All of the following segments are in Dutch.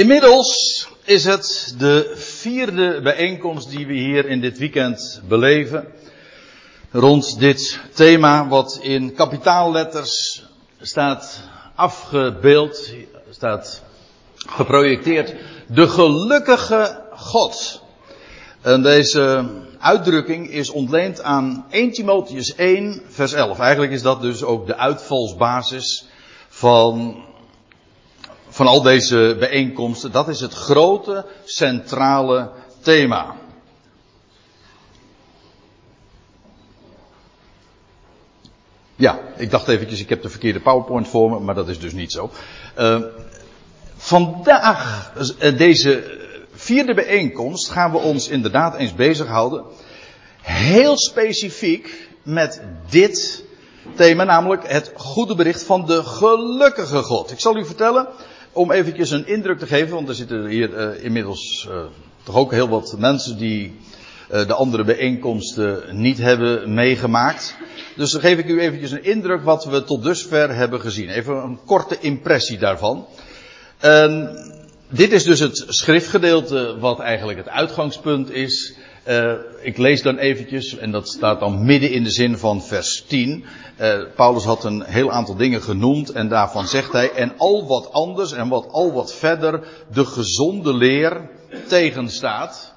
Inmiddels is het de vierde bijeenkomst die we hier in dit weekend beleven. Rond dit thema wat in kapitaalletters staat afgebeeld, staat geprojecteerd. De gelukkige God. En deze uitdrukking is ontleend aan 1 Timotheus 1 vers 11. Eigenlijk is dat dus ook de uitvalsbasis van van al deze bijeenkomsten, dat is het grote centrale thema. Ja, ik dacht eventjes, ik heb de verkeerde PowerPoint voor me, maar dat is dus niet zo. Uh, vandaag, uh, deze vierde bijeenkomst, gaan we ons inderdaad eens bezighouden. Heel specifiek met dit thema, namelijk het goede bericht van de gelukkige God. Ik zal u vertellen, om eventjes een indruk te geven, want er zitten hier uh, inmiddels uh, toch ook heel wat mensen die uh, de andere bijeenkomsten niet hebben meegemaakt. Dus dan geef ik u eventjes een indruk wat we tot dusver hebben gezien. Even een korte impressie daarvan. En dit is dus het schriftgedeelte wat eigenlijk het uitgangspunt is. Ik lees dan eventjes, en dat staat dan midden in de zin van vers 10. Uh, Paulus had een heel aantal dingen genoemd en daarvan zegt hij, en al wat anders en wat al wat verder de gezonde leer tegenstaat.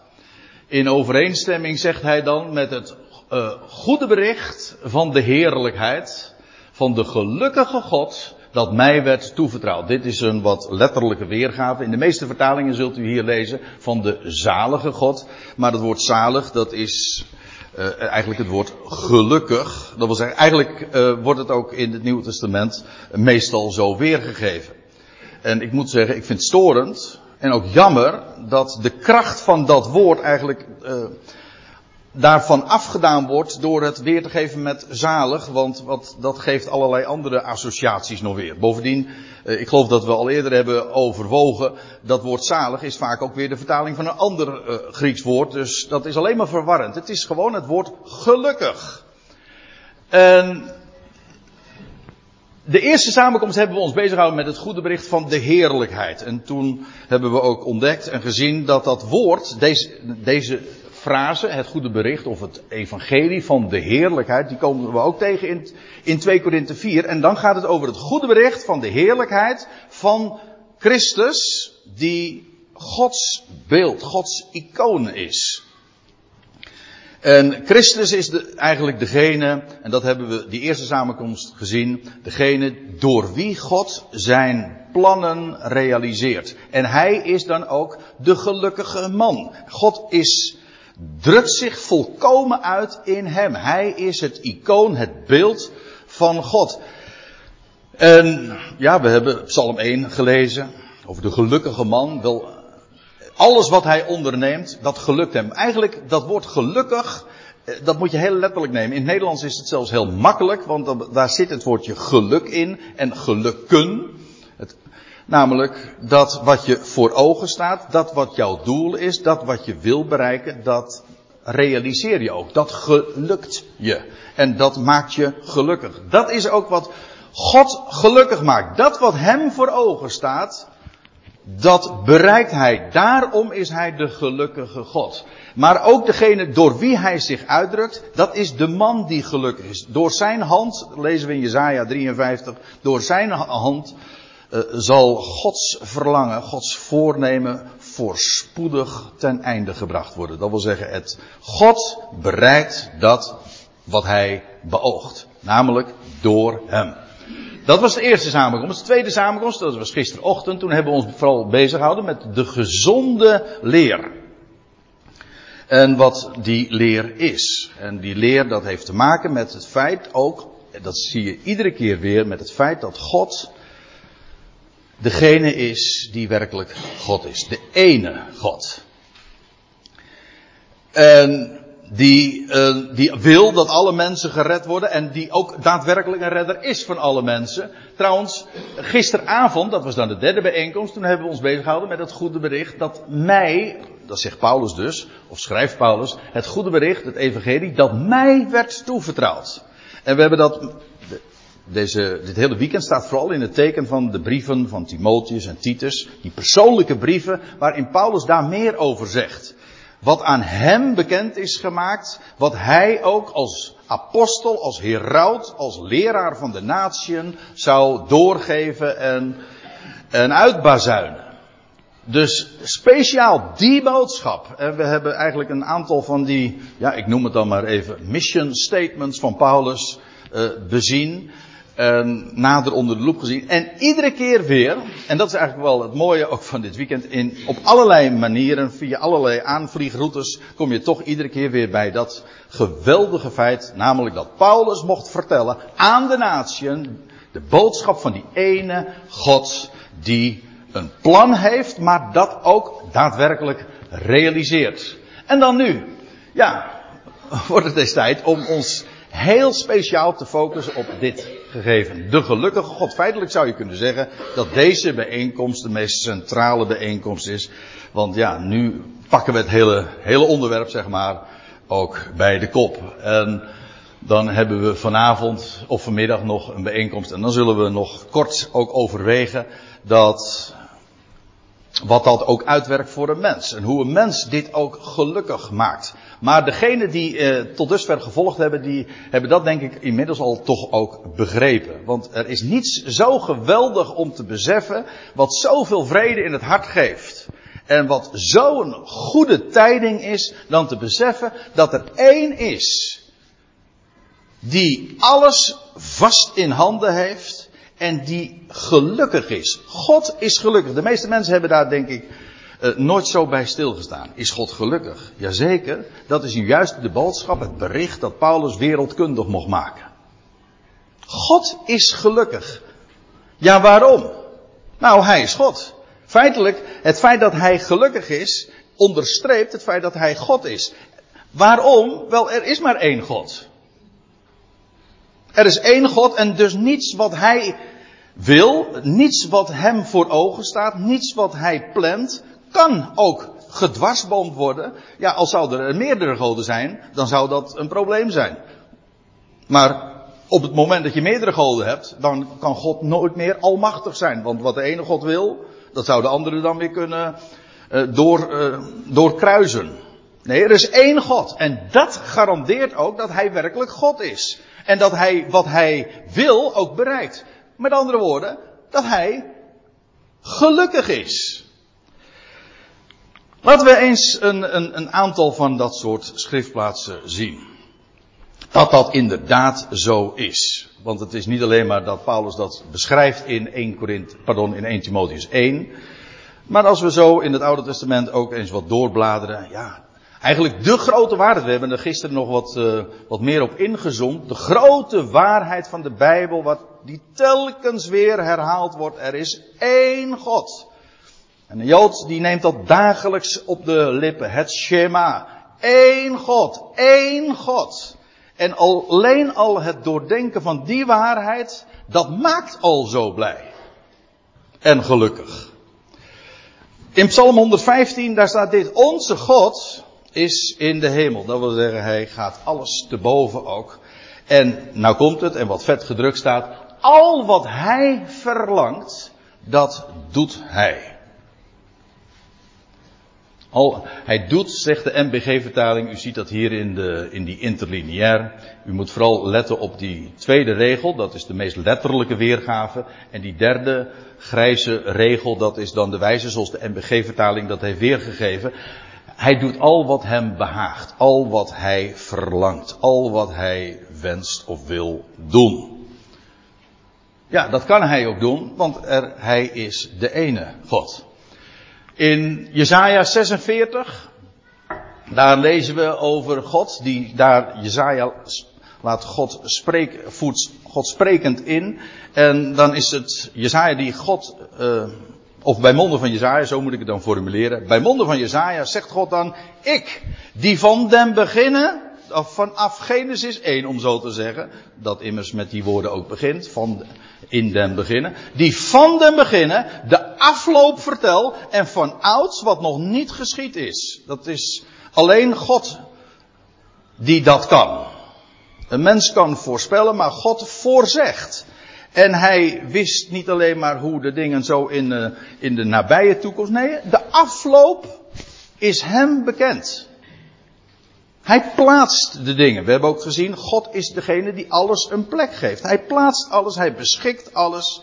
In overeenstemming zegt hij dan met het uh, goede bericht van de heerlijkheid van de gelukkige God dat mij werd toevertrouwd. Dit is een wat letterlijke weergave. In de meeste vertalingen zult u hier lezen van de zalige God. Maar het woord zalig, dat is uh, eigenlijk het woord gelukkig. Dat wil zeggen, eigenlijk uh, wordt het ook in het Nieuwe Testament meestal zo weergegeven. En ik moet zeggen, ik vind het storend en ook jammer dat de kracht van dat woord eigenlijk uh, daarvan afgedaan wordt door het weer te geven met zalig, want wat, dat geeft allerlei andere associaties nog weer. Bovendien, eh, ik geloof dat we al eerder hebben overwogen, dat woord zalig is vaak ook weer de vertaling van een ander uh, Grieks woord, dus dat is alleen maar verwarrend. Het is gewoon het woord gelukkig. En de eerste samenkomst hebben we ons bezig gehouden met het goede bericht van de heerlijkheid. En toen hebben we ook ontdekt en gezien dat dat woord, deze, deze frase, het goede bericht of het evangelie van de heerlijkheid, die komen we ook tegen in, in 2 Korinthe 4. En dan gaat het over het goede bericht van de heerlijkheid van Christus, die Gods beeld, Gods icoon is. En Christus is de, eigenlijk degene, en dat hebben we die eerste samenkomst gezien, degene door wie God zijn plannen realiseert. En hij is dan ook de gelukkige man. God is drukt zich volkomen uit in hem. Hij is het icoon, het beeld van God. En ja, we hebben Psalm 1 gelezen over de gelukkige man. Wel, alles wat hij onderneemt, dat gelukt hem. Eigenlijk, dat woord gelukkig, dat moet je heel letterlijk nemen. In het Nederlands is het zelfs heel makkelijk, want daar zit het woordje geluk in en gelukken. Namelijk dat wat je voor ogen staat, dat wat jouw doel is, dat wat je wil bereiken, dat realiseer je ook. Dat gelukt je. En dat maakt je gelukkig. Dat is ook wat God gelukkig maakt. Dat wat hem voor ogen staat, dat bereikt hij. Daarom is hij de gelukkige God. Maar ook degene door wie hij zich uitdrukt, dat is de man die gelukkig is. Door zijn hand, lezen we in Jezaja 53, door zijn hand uh, zal Gods verlangen, Gods voornemen voorspoedig ten einde gebracht worden. Dat wil zeggen, het God bereikt dat wat hij beoogt. Namelijk door hem. Dat was de eerste samenkomst. De tweede samenkomst, dat was gisterochtend. Toen hebben we ons vooral bezig gehouden met de gezonde leer. En wat die leer is. En die leer dat heeft te maken met het feit ook, dat zie je iedere keer weer, met het feit dat God degene is die werkelijk God is. De ene God. En die, uh, die wil dat alle mensen gered worden en die ook daadwerkelijk een redder is van alle mensen. Trouwens, gisteravond, dat was dan de derde bijeenkomst, toen hebben we ons bezig gehouden met het goede bericht dat mij, dat zegt Paulus dus, of schrijft Paulus, het goede bericht, het evangelie, dat mij werd toevertrouwd. En we hebben dat deze, dit hele weekend staat vooral in het teken van de brieven van Timotheus en Titus. Die persoonlijke brieven waarin Paulus daar meer over zegt. Wat aan hem bekend is gemaakt. Wat hij ook als apostel, als heraut, als leraar van de natieën zou doorgeven en, en uitbazuinen. Dus speciaal die boodschap. En we hebben eigenlijk een aantal van die, ja, ik noem het dan maar even, mission statements van Paulus uh, bezien. En nader onder de loep gezien. En iedere keer weer, en dat is eigenlijk wel het mooie ook van dit weekend, in, op allerlei manieren, via allerlei aanvliegroutes, kom je toch iedere keer weer bij dat geweldige feit, namelijk dat Paulus mocht vertellen aan de natieën de boodschap van die ene God die een plan heeft, maar dat ook daadwerkelijk realiseert. En dan nu, ja, wordt het eens tijd om ons heel speciaal te focussen op dit gegeven. De gelukkige God. Feitelijk zou je kunnen zeggen dat deze bijeenkomst de meest centrale bijeenkomst is. Want ja, nu pakken we het hele, hele onderwerp, zeg maar, ook bij de kop. En dan hebben we vanavond of vanmiddag nog een bijeenkomst. En dan zullen we nog kort ook overwegen dat wat dat ook uitwerkt voor een mens. En hoe een mens dit ook gelukkig maakt. Maar degenen die eh, tot dusver gevolgd hebben, die hebben dat denk ik inmiddels al toch ook begrepen. Want er is niets zo geweldig om te beseffen, wat zoveel vrede in het hart geeft. En wat zo'n goede tijding is, dan te beseffen dat er één is, die alles vast in handen heeft en die gelukkig is. God is gelukkig. De meeste mensen hebben daar denk ik uh, nooit zo bij stilgestaan. Is God gelukkig? Jazeker. Dat is juist de boodschap, het bericht dat Paulus wereldkundig mocht maken. God is gelukkig. Ja, waarom? Nou, hij is God. Feitelijk, het feit dat hij gelukkig is, onderstreept het feit dat hij God is. Waarom? Wel, er is maar één God. Er is één God en dus niets wat hij wil, niets wat hem voor ogen staat, niets wat hij plant, kan ook gedwarsboomd worden. Ja, als zouden er meerdere goden zijn, dan zou dat een probleem zijn. Maar op het moment dat je meerdere goden hebt, dan kan God nooit meer almachtig zijn. Want wat de ene God wil, dat zou de andere dan weer kunnen uh, door, uh, doorkruisen. Nee, er is één God. En dat garandeert ook dat hij werkelijk God is. En dat hij wat hij wil ook bereikt. Met andere woorden, dat hij gelukkig is. Laten we eens een, een, een aantal van dat soort schriftplaatsen zien. Dat dat inderdaad zo is. Want het is niet alleen maar dat Paulus dat beschrijft in 1, Korint, pardon, in 1 Timotheus 1. Maar als we zo in het Oude Testament ook eens wat doorbladeren, ja, Eigenlijk de grote waarheid. We hebben er gisteren nog wat, uh, wat meer op ingezoomd. De grote waarheid van de Bijbel, wat die telkens weer herhaald wordt. Er is één God. En een Jood die neemt dat dagelijks op de lippen. Het Shema. Eén God. één God. En alleen al het doordenken van die waarheid, dat maakt al zo blij. En gelukkig. In Psalm 115, daar staat dit. Onze God, is in de hemel. Dat wil zeggen, hij gaat alles te boven ook. En nou komt het, en wat vet gedrukt staat, al wat hij verlangt, dat doet hij. Al, hij doet, zegt de MBG-vertaling, u ziet dat hier in, de, in die interlineair. U moet vooral letten op die tweede regel, dat is de meest letterlijke weergave. En die derde grijze regel, dat is dan de wijze zoals de MBG-vertaling dat heeft weergegeven. Hij doet al wat hem behaagt, al wat hij verlangt, al wat hij wenst of wil doen. Ja, dat kan hij ook doen, want er, hij is de ene God. In Jesaja 46, daar lezen we over God, die daar Jesaja laat God, spreek, God sprekend in. En dan is het Jesaja die God uh, of bij monden van Jezaja, zo moet ik het dan formuleren. Bij monden van Jezaja zegt God dan, ik, die van den beginnen, of vanaf Genesis 1 om zo te zeggen, dat immers met die woorden ook begint, van in den beginnen, die van den beginnen de afloop vertel en van ouds wat nog niet geschied is. Dat is alleen God die dat kan. Een mens kan voorspellen, maar God voorzegt. En hij wist niet alleen maar hoe de dingen zo in, uh, in de nabije toekomst. Nee, de afloop is hem bekend. Hij plaatst de dingen. We hebben ook gezien, God is degene die alles een plek geeft. Hij plaatst alles, hij beschikt alles.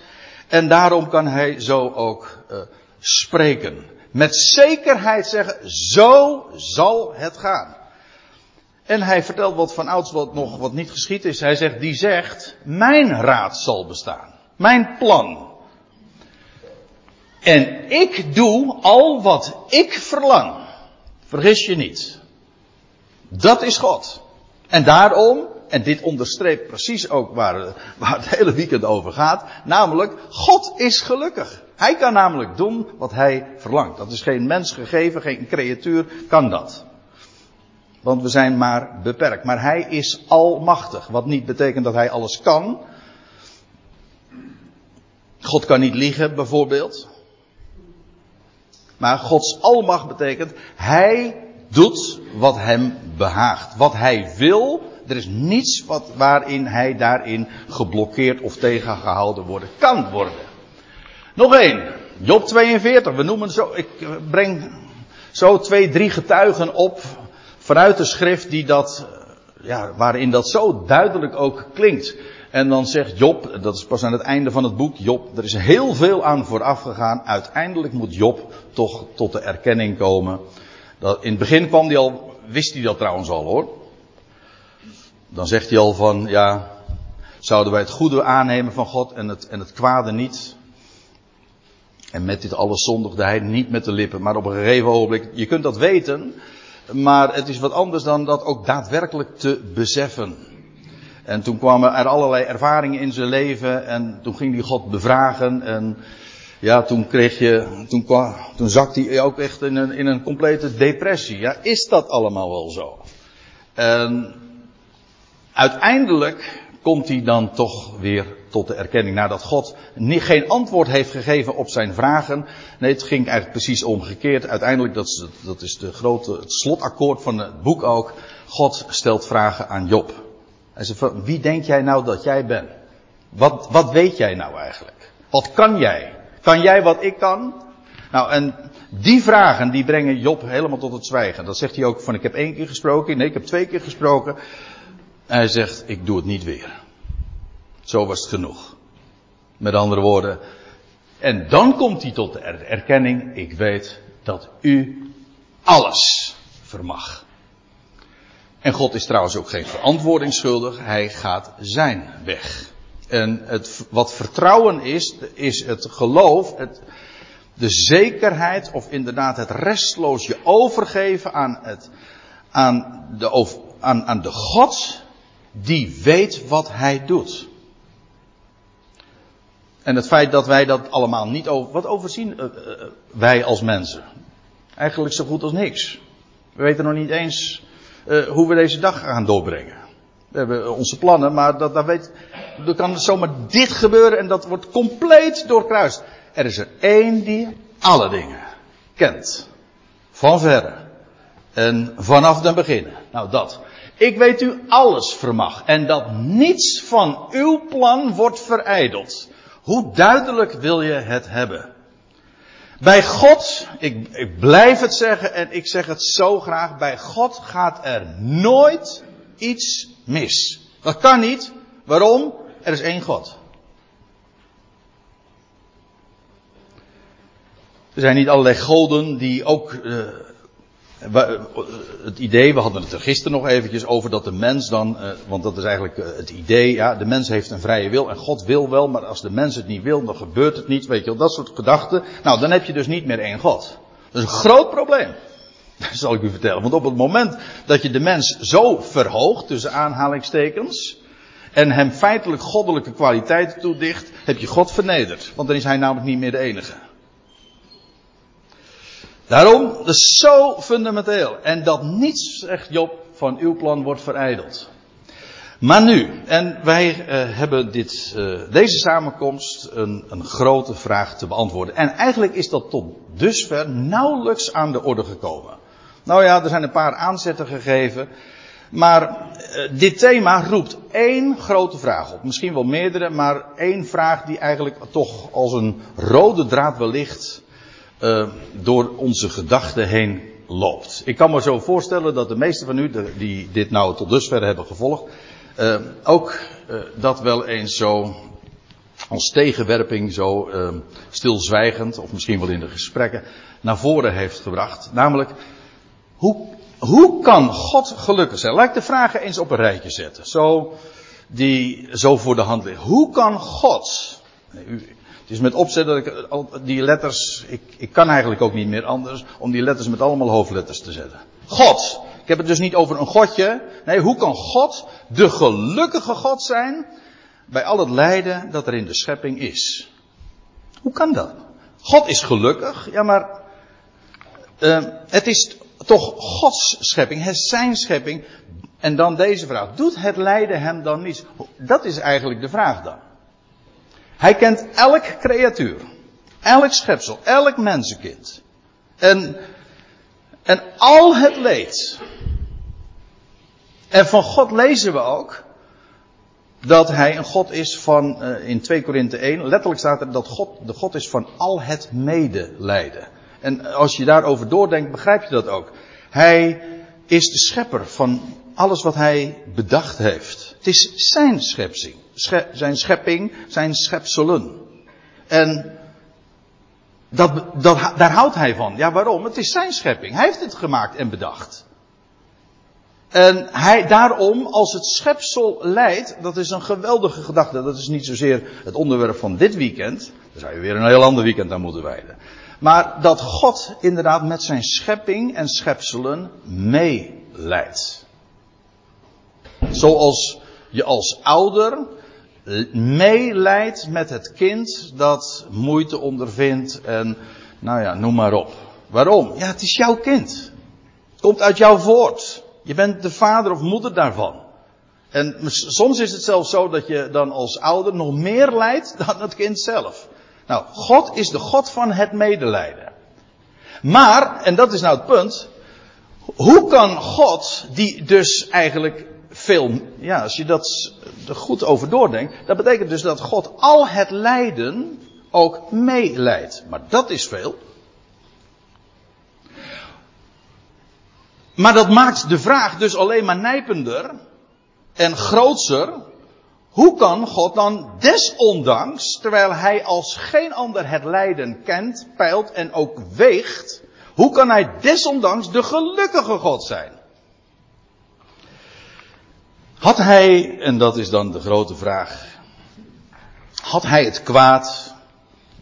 En daarom kan hij zo ook uh, spreken. Met zekerheid zeggen, zo zal het gaan. En hij vertelt wat van ouds wat nog wat niet geschied is. Hij zegt, die zegt, mijn raad zal bestaan. Mijn plan. En ik doe al wat ik verlang. Vergis je niet. Dat is God. En daarom, en dit onderstreept precies ook waar, waar het hele weekend over gaat, namelijk, God is gelukkig. Hij kan namelijk doen wat hij verlangt. Dat is geen mens gegeven, geen creatuur kan dat. Want we zijn maar beperkt. Maar hij is almachtig. Wat niet betekent dat hij alles kan. God kan niet liegen, bijvoorbeeld. Maar Gods almacht betekent, hij doet wat hem behaagt. Wat hij wil, er is niets wat, waarin hij daarin geblokkeerd of tegengehouden worden kan worden. Nog één. Job 42. We noemen zo, ik breng zo twee, drie getuigen op vanuit de schrift die dat, ja, waarin dat zo duidelijk ook klinkt. En dan zegt Job, dat is pas aan het einde van het boek, Job, er is heel veel aan vooraf gegaan. Uiteindelijk moet Job toch tot de erkenning komen. Dat, in het begin kwam hij al, wist hij dat trouwens al hoor. Dan zegt hij al van, ja, zouden wij het goede aannemen van God en het, en het kwade niet? En met dit alles zondigde hij niet met de lippen, maar op een gegeven ogenblik, je kunt dat weten, maar het is wat anders dan dat ook daadwerkelijk te beseffen. En toen kwamen er allerlei ervaringen in zijn leven en toen ging hij God bevragen en ja, toen kreeg je, toen, kwam, toen zakte hij ook echt in een, in een complete depressie. Ja, is dat allemaal wel zo? En uiteindelijk komt hij dan toch weer tot de erkenning nadat God geen antwoord heeft gegeven op zijn vragen. Nee, het ging eigenlijk precies omgekeerd. Uiteindelijk, dat is, dat is de grote, het slotakkoord van het boek ook. God stelt vragen aan Job. Hij zegt, wie denk jij nou dat jij bent? Wat, wat weet jij nou eigenlijk? Wat kan jij? Kan jij wat ik kan? Nou, en die vragen die brengen Job helemaal tot het zwijgen. Dat zegt hij ook van ik heb één keer gesproken. Nee, ik heb twee keer gesproken. En hij zegt ik doe het niet weer. Zo was het genoeg. Met andere woorden. En dan komt hij tot de erkenning. Ik weet dat u alles vermag. En God is trouwens ook geen verantwoording schuldig. Hij gaat zijn weg. En het, wat vertrouwen is, is het geloof, het, de zekerheid of inderdaad het restloos je overgeven aan, het, aan, de, aan, aan de God die weet wat hij doet. En het feit dat wij dat allemaal niet over. Wat overzien uh, uh, wij als mensen? Eigenlijk zo goed als niks. We weten nog niet eens uh, hoe we deze dag gaan doorbrengen. We hebben onze plannen, maar dat, dat weet, er kan zomaar dit gebeuren en dat wordt compleet doorkruist. Er is er één die alle dingen kent. Van verre. En vanaf den beginnen. Nou dat. Ik weet u alles vermag. En dat niets van uw plan wordt verijdeld. Hoe duidelijk wil je het hebben? Bij God, ik, ik blijf het zeggen en ik zeg het zo graag, bij God gaat er nooit iets mis. Dat kan niet. Waarom? Er is één God. Er zijn niet allerlei goden die ook uh, het idee, we hadden het er gisteren nog eventjes over dat de mens dan, uh, want dat is eigenlijk uh, het idee, ja, de mens heeft een vrije wil en God wil wel, maar als de mens het niet wil, dan gebeurt het niet, weet je wel, dat soort gedachten. Nou, dan heb je dus niet meer één God. Dat is een groot probleem. Dat zal ik u vertellen. Want op het moment dat je de mens zo verhoogt, tussen aanhalingstekens, en hem feitelijk goddelijke kwaliteiten toedicht, heb je God vernederd. Want dan is hij namelijk niet meer de enige. Daarom, is zo fundamenteel. En dat niets, zegt Job, van uw plan wordt verijdeld. Maar nu, en wij uh, hebben dit, uh, deze samenkomst een, een grote vraag te beantwoorden. En eigenlijk is dat tot dusver nauwelijks aan de orde gekomen. Nou ja, er zijn een paar aanzetten gegeven. Maar uh, dit thema roept één grote vraag op. Misschien wel meerdere, maar één vraag die eigenlijk toch als een rode draad wellicht uh, door onze gedachten heen loopt. Ik kan me zo voorstellen dat de meesten van u, die dit nou tot dusver hebben gevolgd, uh, ook dat wel eens zo als tegenwerping zo stilzwijgend, of misschien wel in de gesprekken, naar voren heeft gebracht. Namelijk, hoe, hoe kan God gelukkig zijn? Laat ik de vragen eens op een rijtje zetten. Zo, die zo voor de hand liggen. Hoe kan God. Het is met opzet dat ik die letters. Ik, ik kan eigenlijk ook niet meer anders om die letters met allemaal hoofdletters te zetten. God. Ik heb het dus niet over een godje. Nee, hoe kan God de gelukkige God zijn bij al het lijden dat er in de schepping is. Hoe kan dat? God is gelukkig, ja maar uh, het is toch Gods schepping, het zijn schepping. En dan deze vraag, doet het lijden hem dan niet? Dat is eigenlijk de vraag dan. Hij kent elk creatuur, elk schepsel, elk mensenkind. En, en al het leed. En van God lezen we ook dat hij een God is van, uh, in 2 Korinthe 1, letterlijk staat er dat God de God is van al het medelijden. En als je daarover doordenkt, begrijp je dat ook. Hij is de schepper van alles wat hij bedacht heeft. Het is zijn schepsing, sche zijn schepping, zijn schepselen. En dat, dat, daar houdt hij van. Ja, waarom? Het is zijn schepping. Hij heeft het gemaakt en bedacht. En hij, daarom, als het schepsel leidt, dat is een geweldige gedachte. Dat is niet zozeer het onderwerp van dit weekend. Daar zou je weer een heel ander weekend aan moeten wijden. Maar dat God inderdaad met zijn schepping en schepselen meeleidt. Zoals je als ouder meeleidt met het kind dat moeite ondervindt en, nou ja, noem maar op. Waarom? Ja, het is jouw kind. Het komt uit jouw voort. Je bent de vader of moeder daarvan. En soms is het zelfs zo dat je dan als ouder nog meer lijdt dan het kind zelf. Nou, God is de God van het medelijden. Maar, en dat is nou het punt, hoe kan God, die dus eigenlijk veel, ja, als je dat er goed over doordenkt, dat betekent dus dat God al het lijden ook meeleidt. Maar dat is veel. Maar dat maakt de vraag dus alleen maar nijpender en grootser. Hoe kan God dan desondanks, terwijl hij als geen ander het lijden kent, peilt en ook weegt, hoe kan hij desondanks de gelukkige God zijn? Had hij, en dat is dan de grote vraag, had hij het kwaad,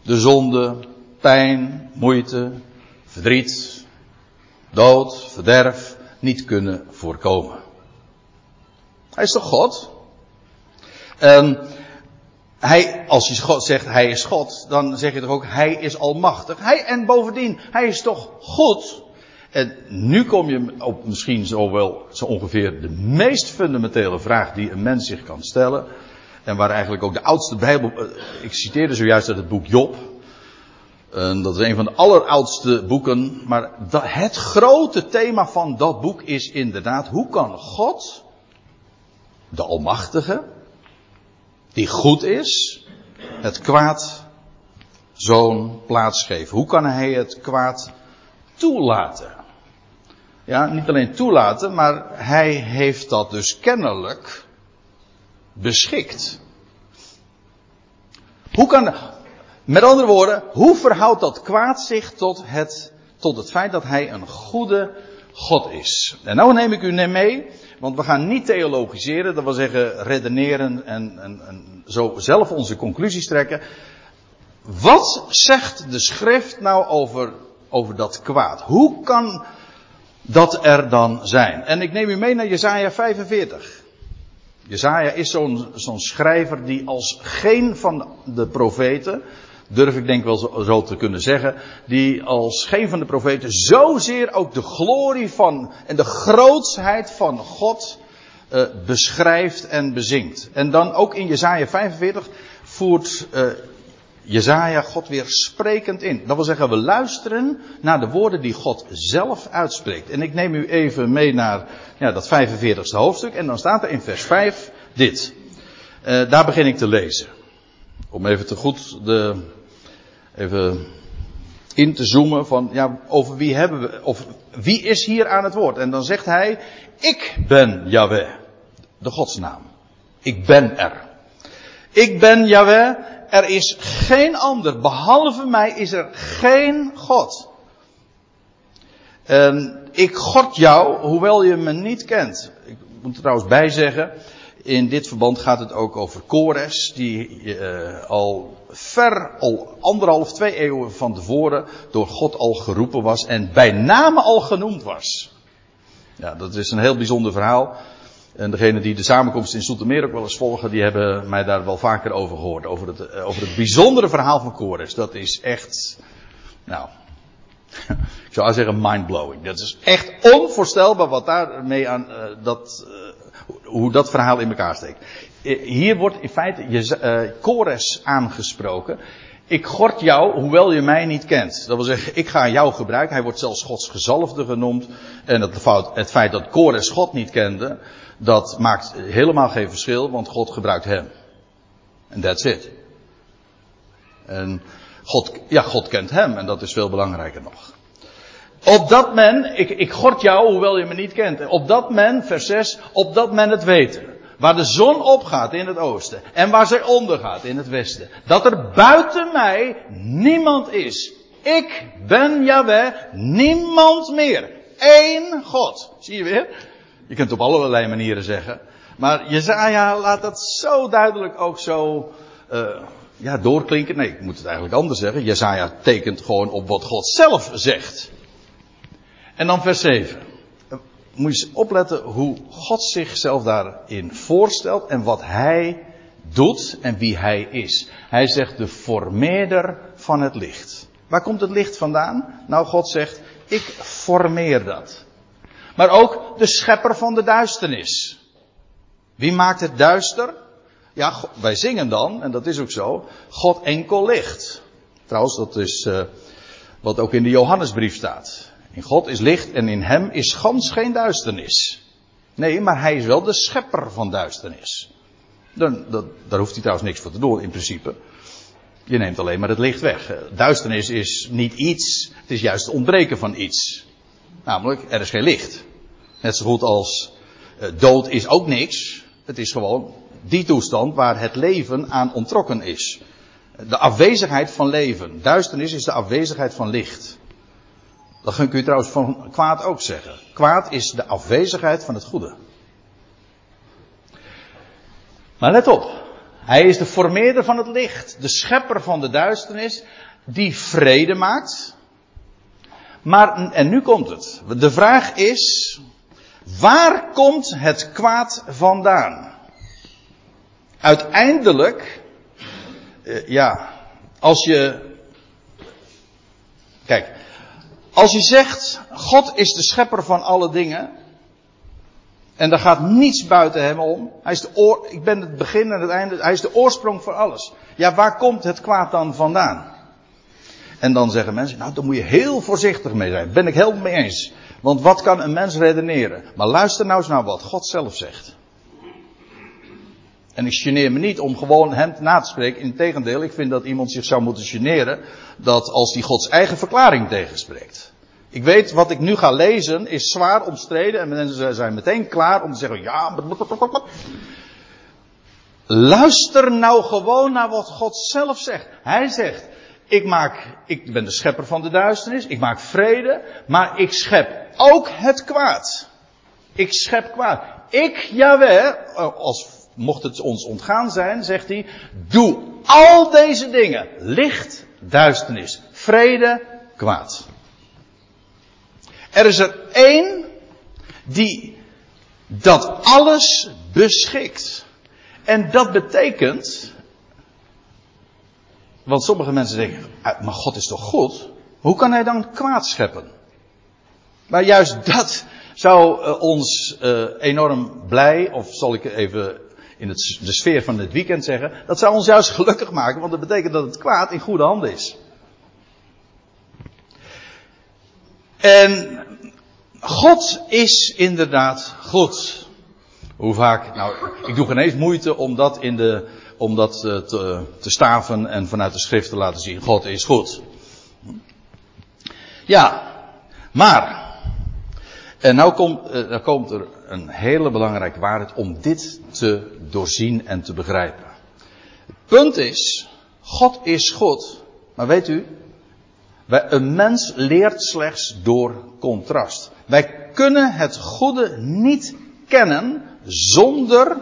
de zonde, pijn, moeite, verdriet, dood, verderf niet kunnen voorkomen. Hij is toch God? En hij, als je God zegt hij is God, dan zeg je toch ook hij is almachtig. Hij, en bovendien, hij is toch goed? En nu kom je op misschien zo wel zo ongeveer de meest fundamentele vraag die een mens zich kan stellen. En waar eigenlijk ook de oudste Bijbel, eh, ik citeerde zojuist uit het boek Job. Dat is een van de alleroudste boeken. Maar het grote thema van dat boek is inderdaad: hoe kan God, de Almachtige, die goed is, het kwaad zo'n plaats geven? Hoe kan hij het kwaad toelaten? Ja, niet alleen toelaten, maar hij heeft dat dus kennelijk beschikt. Hoe kan, met andere woorden, hoe verhoudt dat kwaad zich tot het, tot het feit dat hij een goede God is? En nou neem ik u mee, want we gaan niet theologiseren, dat wil zeggen redeneren en, en, en zo zelf onze conclusies trekken. Wat zegt de schrift nou over, over dat kwaad? Hoe kan dat er dan zijn? En ik neem u mee naar Jesaja 45. Jezaja is zo'n schrijver die als geen van de profeten durf ik denk wel zo, te kunnen zeggen, die als geen van de profeten zozeer ook de glorie van en de grootsheid van God uh, beschrijft en bezingt. En dan ook in Jesaja 45 voert uh, Jezaja God weer sprekend in. Dat wil zeggen, we luisteren naar de woorden die God zelf uitspreekt. En ik neem u even mee naar ja, dat 45ste hoofdstuk. En dan staat er in vers 5 dit. Uh, daar begin ik te lezen. Om even te goed de, even in te zoomen van, ja, over wie hebben we, of wie is hier aan het woord? En dan zegt hij, ik ben Yahweh, de godsnaam. Ik ben er. Ik ben Yahweh, er is geen ander, behalve mij is er geen God. En ik god jou, hoewel je me niet kent. Ik moet er trouwens bij zeggen, in dit verband gaat het ook over Kores, die uh, al ver, al anderhalf, twee eeuwen van tevoren door God al geroepen was en bij name al genoemd was. Ja, dat is een heel bijzonder verhaal. En degenen die de samenkomst in Soetermeer ook wel eens volgen, die hebben mij daar wel vaker over gehoord. Over het, eh, over het bijzondere verhaal van Kores. Dat is echt, nou, ik zou zeggen mindblowing. Dat is echt onvoorstelbaar wat daarmee aan, uh, dat, uh, hoe dat verhaal in elkaar steekt. Hier wordt in feite je, aangesproken. Ik gort jou, hoewel je mij niet kent. Dat wil zeggen, ik ga jou gebruiken. Hij wordt zelfs Gods gezalfde genoemd. En het, het feit dat Kores God niet kende, dat maakt helemaal geen verschil, want God gebruikt hem. En that's it. En God, ja, God kent hem en dat is veel belangrijker nog. Opdat men, ik, ik gort jou, hoewel je me niet kent. Opdat men, vers 6, opdat men het weten. Waar de zon opgaat in het oosten en waar zij ondergaat in het westen. Dat er buiten mij niemand is. Ik ben Yahweh, niemand meer. Eén God. Zie je weer? Je kunt het op allerlei manieren zeggen. Maar Jezaja laat dat zo duidelijk ook zo uh, ja, doorklinken. Nee, ik moet het eigenlijk anders zeggen. Jezaja tekent gewoon op wat God zelf zegt. En dan vers 7. Moet je opletten hoe God zichzelf daarin voorstelt en wat hij doet en wie hij is. Hij zegt de formeerder van het licht. Waar komt het licht vandaan? Nou, God zegt, ik formeer dat. Maar ook de schepper van de duisternis. Wie maakt het duister? Ja, wij zingen dan, en dat is ook zo, God enkel licht. Trouwens, dat is uh, wat ook in de Johannesbrief staat. In God is licht en in hem is gans geen duisternis. Nee, maar hij is wel de schepper van duisternis. Dan, daar hoeft hij trouwens niks voor te doen in principe. Je neemt alleen maar het licht weg. Duisternis is niet iets, het is juist het ontbreken van iets. Namelijk, er is geen licht. Net zo goed als uh, dood is ook niks. Het is gewoon die toestand waar het leven aan ontrokken is. De afwezigheid van leven. Duisternis is de afwezigheid van licht. Dat kun je trouwens van kwaad ook zeggen. Kwaad is de afwezigheid van het goede. Maar let op. Hij is de formeerder van het licht. De schepper van de duisternis. Die vrede maakt. Maar, en nu komt het. De vraag is, Waar komt het kwaad vandaan? Uiteindelijk, uh, ja, als je, kijk, als je zegt, God is de schepper van alle dingen, en daar gaat niets buiten hem om. Hij is de oor, ik ben het begin en het einde. Hij is de oorsprong voor alles. Ja, waar komt het kwaad dan vandaan? En dan zeggen mensen, nou, daar moet je heel voorzichtig mee zijn. Ben ik heel mee eens. Want wat kan een mens redeneren? Maar luister nou eens naar wat God zelf zegt. En ik geneer me niet om gewoon hem na te spreken. Integendeel, ik vind dat iemand zich zou moeten generen dat als hij Gods eigen verklaring tegenspreekt. Ik weet, wat ik nu ga lezen is zwaar omstreden en mensen zijn meteen klaar om te zeggen, ja, Luister nou gewoon naar wat God zelf zegt. Hij zegt, ik maak, ik ben de schepper van de duisternis, ik maak vrede, maar ik schep ook het kwaad. Ik schep kwaad. Ik, Jaweh, als mocht het ons ontgaan zijn, zegt hij, doe al deze dingen. Licht, duisternis, vrede, kwaad. Er is er één die dat alles beschikt. En dat betekent, want sommige mensen denken, ah, maar God is toch goed? Hoe kan hij dan kwaad scheppen? Maar juist dat zou uh, ons uh, enorm blij, of zal ik even in de sfeer van het weekend zeggen, dat zou ons juist gelukkig maken, want dat betekent dat het kwaad in goede handen is. En God is inderdaad goed. Hoe vaak, nou, ik doe geen eens moeite om dat in de, om dat eh, te, staven en vanuit de schrift te laten zien. God is goed. Ja, maar, en nou komt, uh, nou komt er een hele belangrijke waarheid om dit te doorzien en te begrijpen. Het punt is, God is goed, maar weet u, een mens leert slechts door contrast. Wij kunnen het goede niet kennen zonder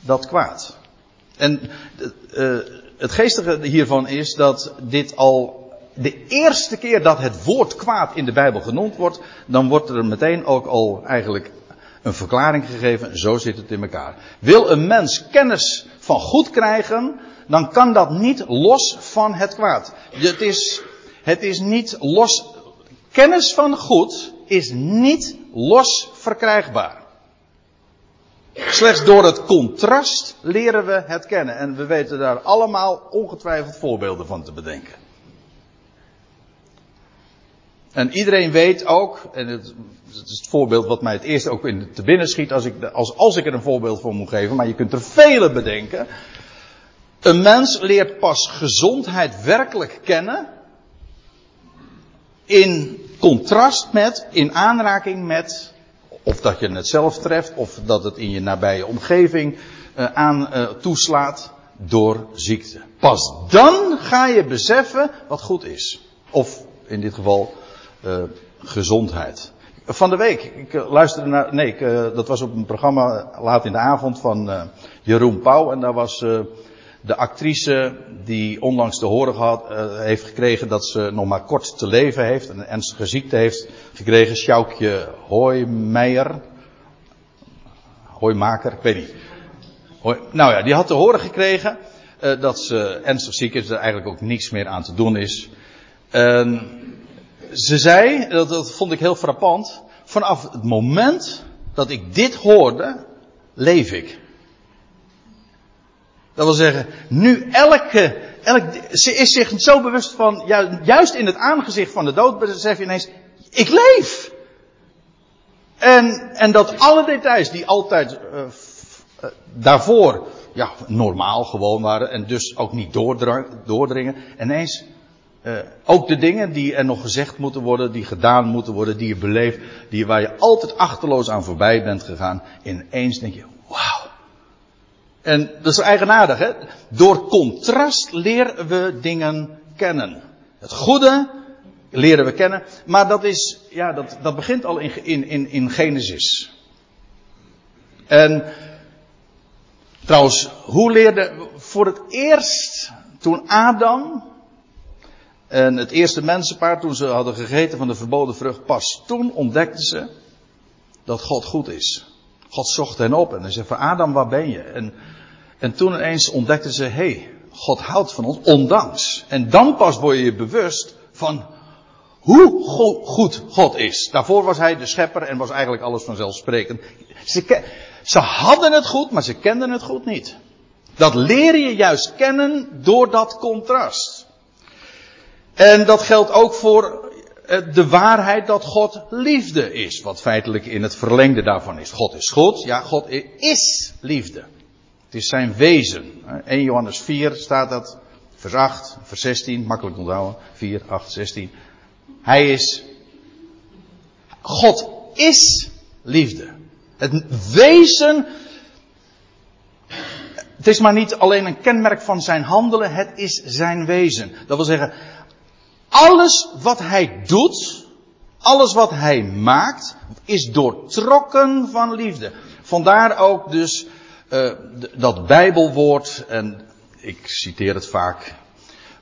dat kwaad. En uh, het geestige hiervan is dat dit al de eerste keer dat het woord kwaad in de Bijbel genoemd wordt, dan wordt er meteen ook al eigenlijk een verklaring gegeven. Zo zit het in elkaar. Wil een mens kennis van goed krijgen, dan kan dat niet los van het kwaad. Het is, het is niet los. Kennis van goed is niet los verkrijgbaar. Slechts door het contrast leren we het kennen. En we weten daar allemaal ongetwijfeld voorbeelden van te bedenken. En iedereen weet ook, en het, is het voorbeeld wat mij het eerst ook in te binnen schiet als ik, als, als ik er een voorbeeld voor moet geven, maar je kunt er vele bedenken. Een mens leert pas gezondheid werkelijk kennen in contrast met, in aanraking met, of dat je het zelf treft, of dat het in je nabije omgeving uh, aan uh, toeslaat door ziekte. Pas dan ga je beseffen wat goed is. Of in dit geval uh, gezondheid. Van de week, ik luisterde naar, nee, ik, dat was op een programma laat in de avond van Jeroen Pauw en daar was de actrice die onlangs te horen gehad, uh, heeft gekregen dat ze nog maar kort te leven heeft. Een ernstige ziekte heeft gekregen. Sjoukje Hoijmeijer. Hooimaker, ik weet niet. Nou ja, die had te horen gekregen uh, dat ze ernstig ziek is. Dat er eigenlijk ook niets meer aan te doen is. Ze zei, dat, dat vond ik heel frappant. Vanaf het moment dat ik dit hoorde, leef ik. Dat wil zeggen, nu elke, elk, ze is zich zo bewust van, juist in het aangezicht van de dood besef je ineens, ik leef. En, en dat alle details die altijd uh, uh, daarvoor ja, normaal gewoon waren en dus ook niet doordringen, ineens uh, ook de dingen die er nog gezegd moeten worden, die gedaan moeten worden, die je beleeft, die waar je altijd achterloos aan voorbij bent gegaan, ineens denk je, wauw. En dat is eigenaardig, hè? Door contrast leren we dingen kennen. Het goede leren we kennen, maar dat is, ja, dat, dat begint al in, in, in Genesis. En trouwens, hoe leerde voor het eerst toen Adam en het eerste mensenpaar, toen ze hadden gegeten van de verboden vrucht, pas toen ontdekten ze dat God goed is. God zocht hen op en hij zei van Adam, waar ben je? En, en toen ineens ontdekten ze, hé, hey, God houdt van ons, ondanks. En dan pas word je je bewust van hoe goed God is. Daarvoor was hij de schepper en was eigenlijk alles vanzelfsprekend. Ze, ze hadden het goed, maar ze kenden het goed niet. Dat leer je juist kennen door dat contrast. En dat geldt ook voor de waarheid dat God liefde is. Wat feitelijk in het verlengde daarvan is. God is goed. Ja, God is liefde. Het is zijn wezen. 1 Johannes 4 staat dat. Vers 8, vers 16. Makkelijk onthouden. 4, 8, 16. Hij is. God is liefde. Het wezen. Het is maar niet alleen een kenmerk van zijn handelen, het is zijn wezen. Dat wil zeggen, alles wat hij doet, alles wat hij maakt, is doortrokken van liefde. Vandaar ook dus uh, dat Bijbelwoord, en ik citeer het vaak,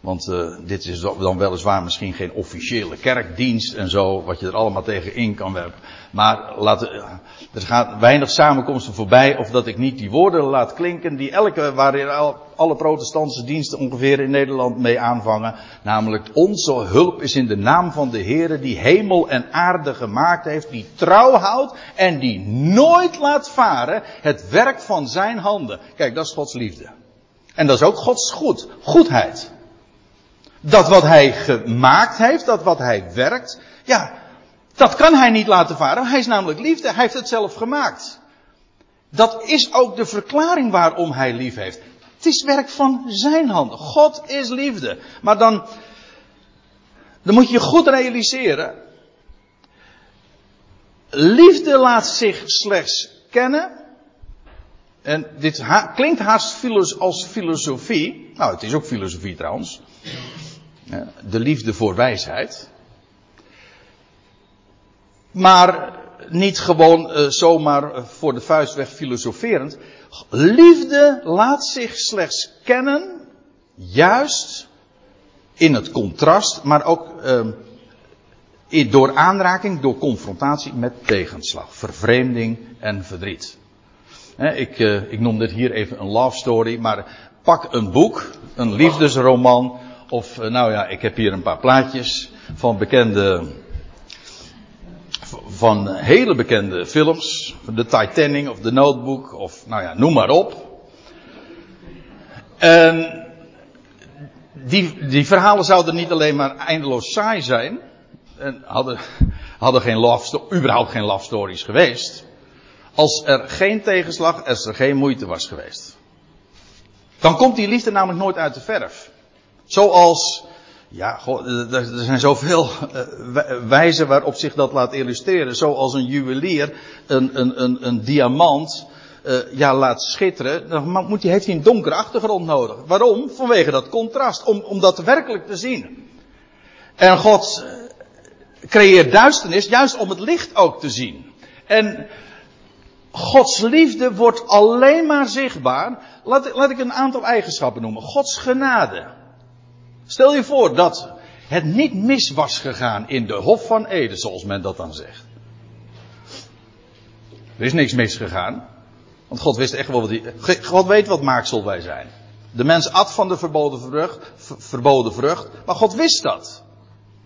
Want uh, dit is dan weliswaar misschien geen officiële kerkdienst en zo, wat je er allemaal tegen in kan werpen. Maar laat, er gaat weinig samenkomsten voorbij of dat ik niet die woorden laat klinken die elke, waarin alle protestantse diensten ongeveer in Nederland mee aanvangen. Namelijk, onze hulp is in de naam van de Heere die hemel en aarde gemaakt heeft, die trouw houdt en die nooit laat varen het werk van zijn handen. Kijk, dat is Gods liefde. En dat is ook Gods goed, goedheid. Dat wat hij gemaakt heeft, dat wat hij werkt, ja, dat kan hij niet laten varen. Hij is namelijk liefde, hij heeft het zelf gemaakt. Dat is ook de verklaring waarom hij lief heeft. Het is werk van zijn handen. God is liefde. Maar dan, dan moet je goed realiseren. Liefde laat zich slechts kennen. En dit klinkt haast als filosofie. Nou, het is ook filosofie trouwens de liefde voor wijsheid. Maar niet gewoon uh, zomaar voor de vuist weg filosoferend. Liefde laat zich slechts kennen, juist in het contrast, maar ook uh, door aanraking, door confrontatie met tegenslag, vervreemding en verdriet. ik, ik noem dit hier even een love story, maar pak een boek, een liefdesroman, of, eh, nou ja, ik heb hier een paar plaatjes van bekende, van hele bekende films. De Titanic of The Notebook of, nou ja, noem maar op. En die, die verhalen zouden niet alleen maar eindeloos saai zijn. En hadden, hadden geen love, überhaupt geen love stories geweest. Als er geen tegenslag, als er geen moeite was geweest. Dan komt die liefde namelijk nooit uit de verf. Zoals, ja, er zijn zoveel eh, wijzen waarop zich dat laat illustreren. Zoals een juwelier een, een, een, een diamant uh, ja, laat schitteren. Dan moet hij, heeft hij een donkere achtergrond nodig. Waarom? Vanwege dat contrast. Om, om dat werkelijk te zien. En God eh, creëert duisternis juist om het licht ook te zien. En Gods liefde wordt alleen maar zichtbaar. Laat, laat ik een aantal eigenschappen noemen. Gods genade. Stel je voor dat het niet mis was gegaan in de Hof van Eden, zoals men dat dan zegt. Er is niks misgegaan. Want God wist echt wel wat hij. God weet wat maaksel wij zijn. De mens at van de verboden vrucht, verboden vrucht, maar God wist dat.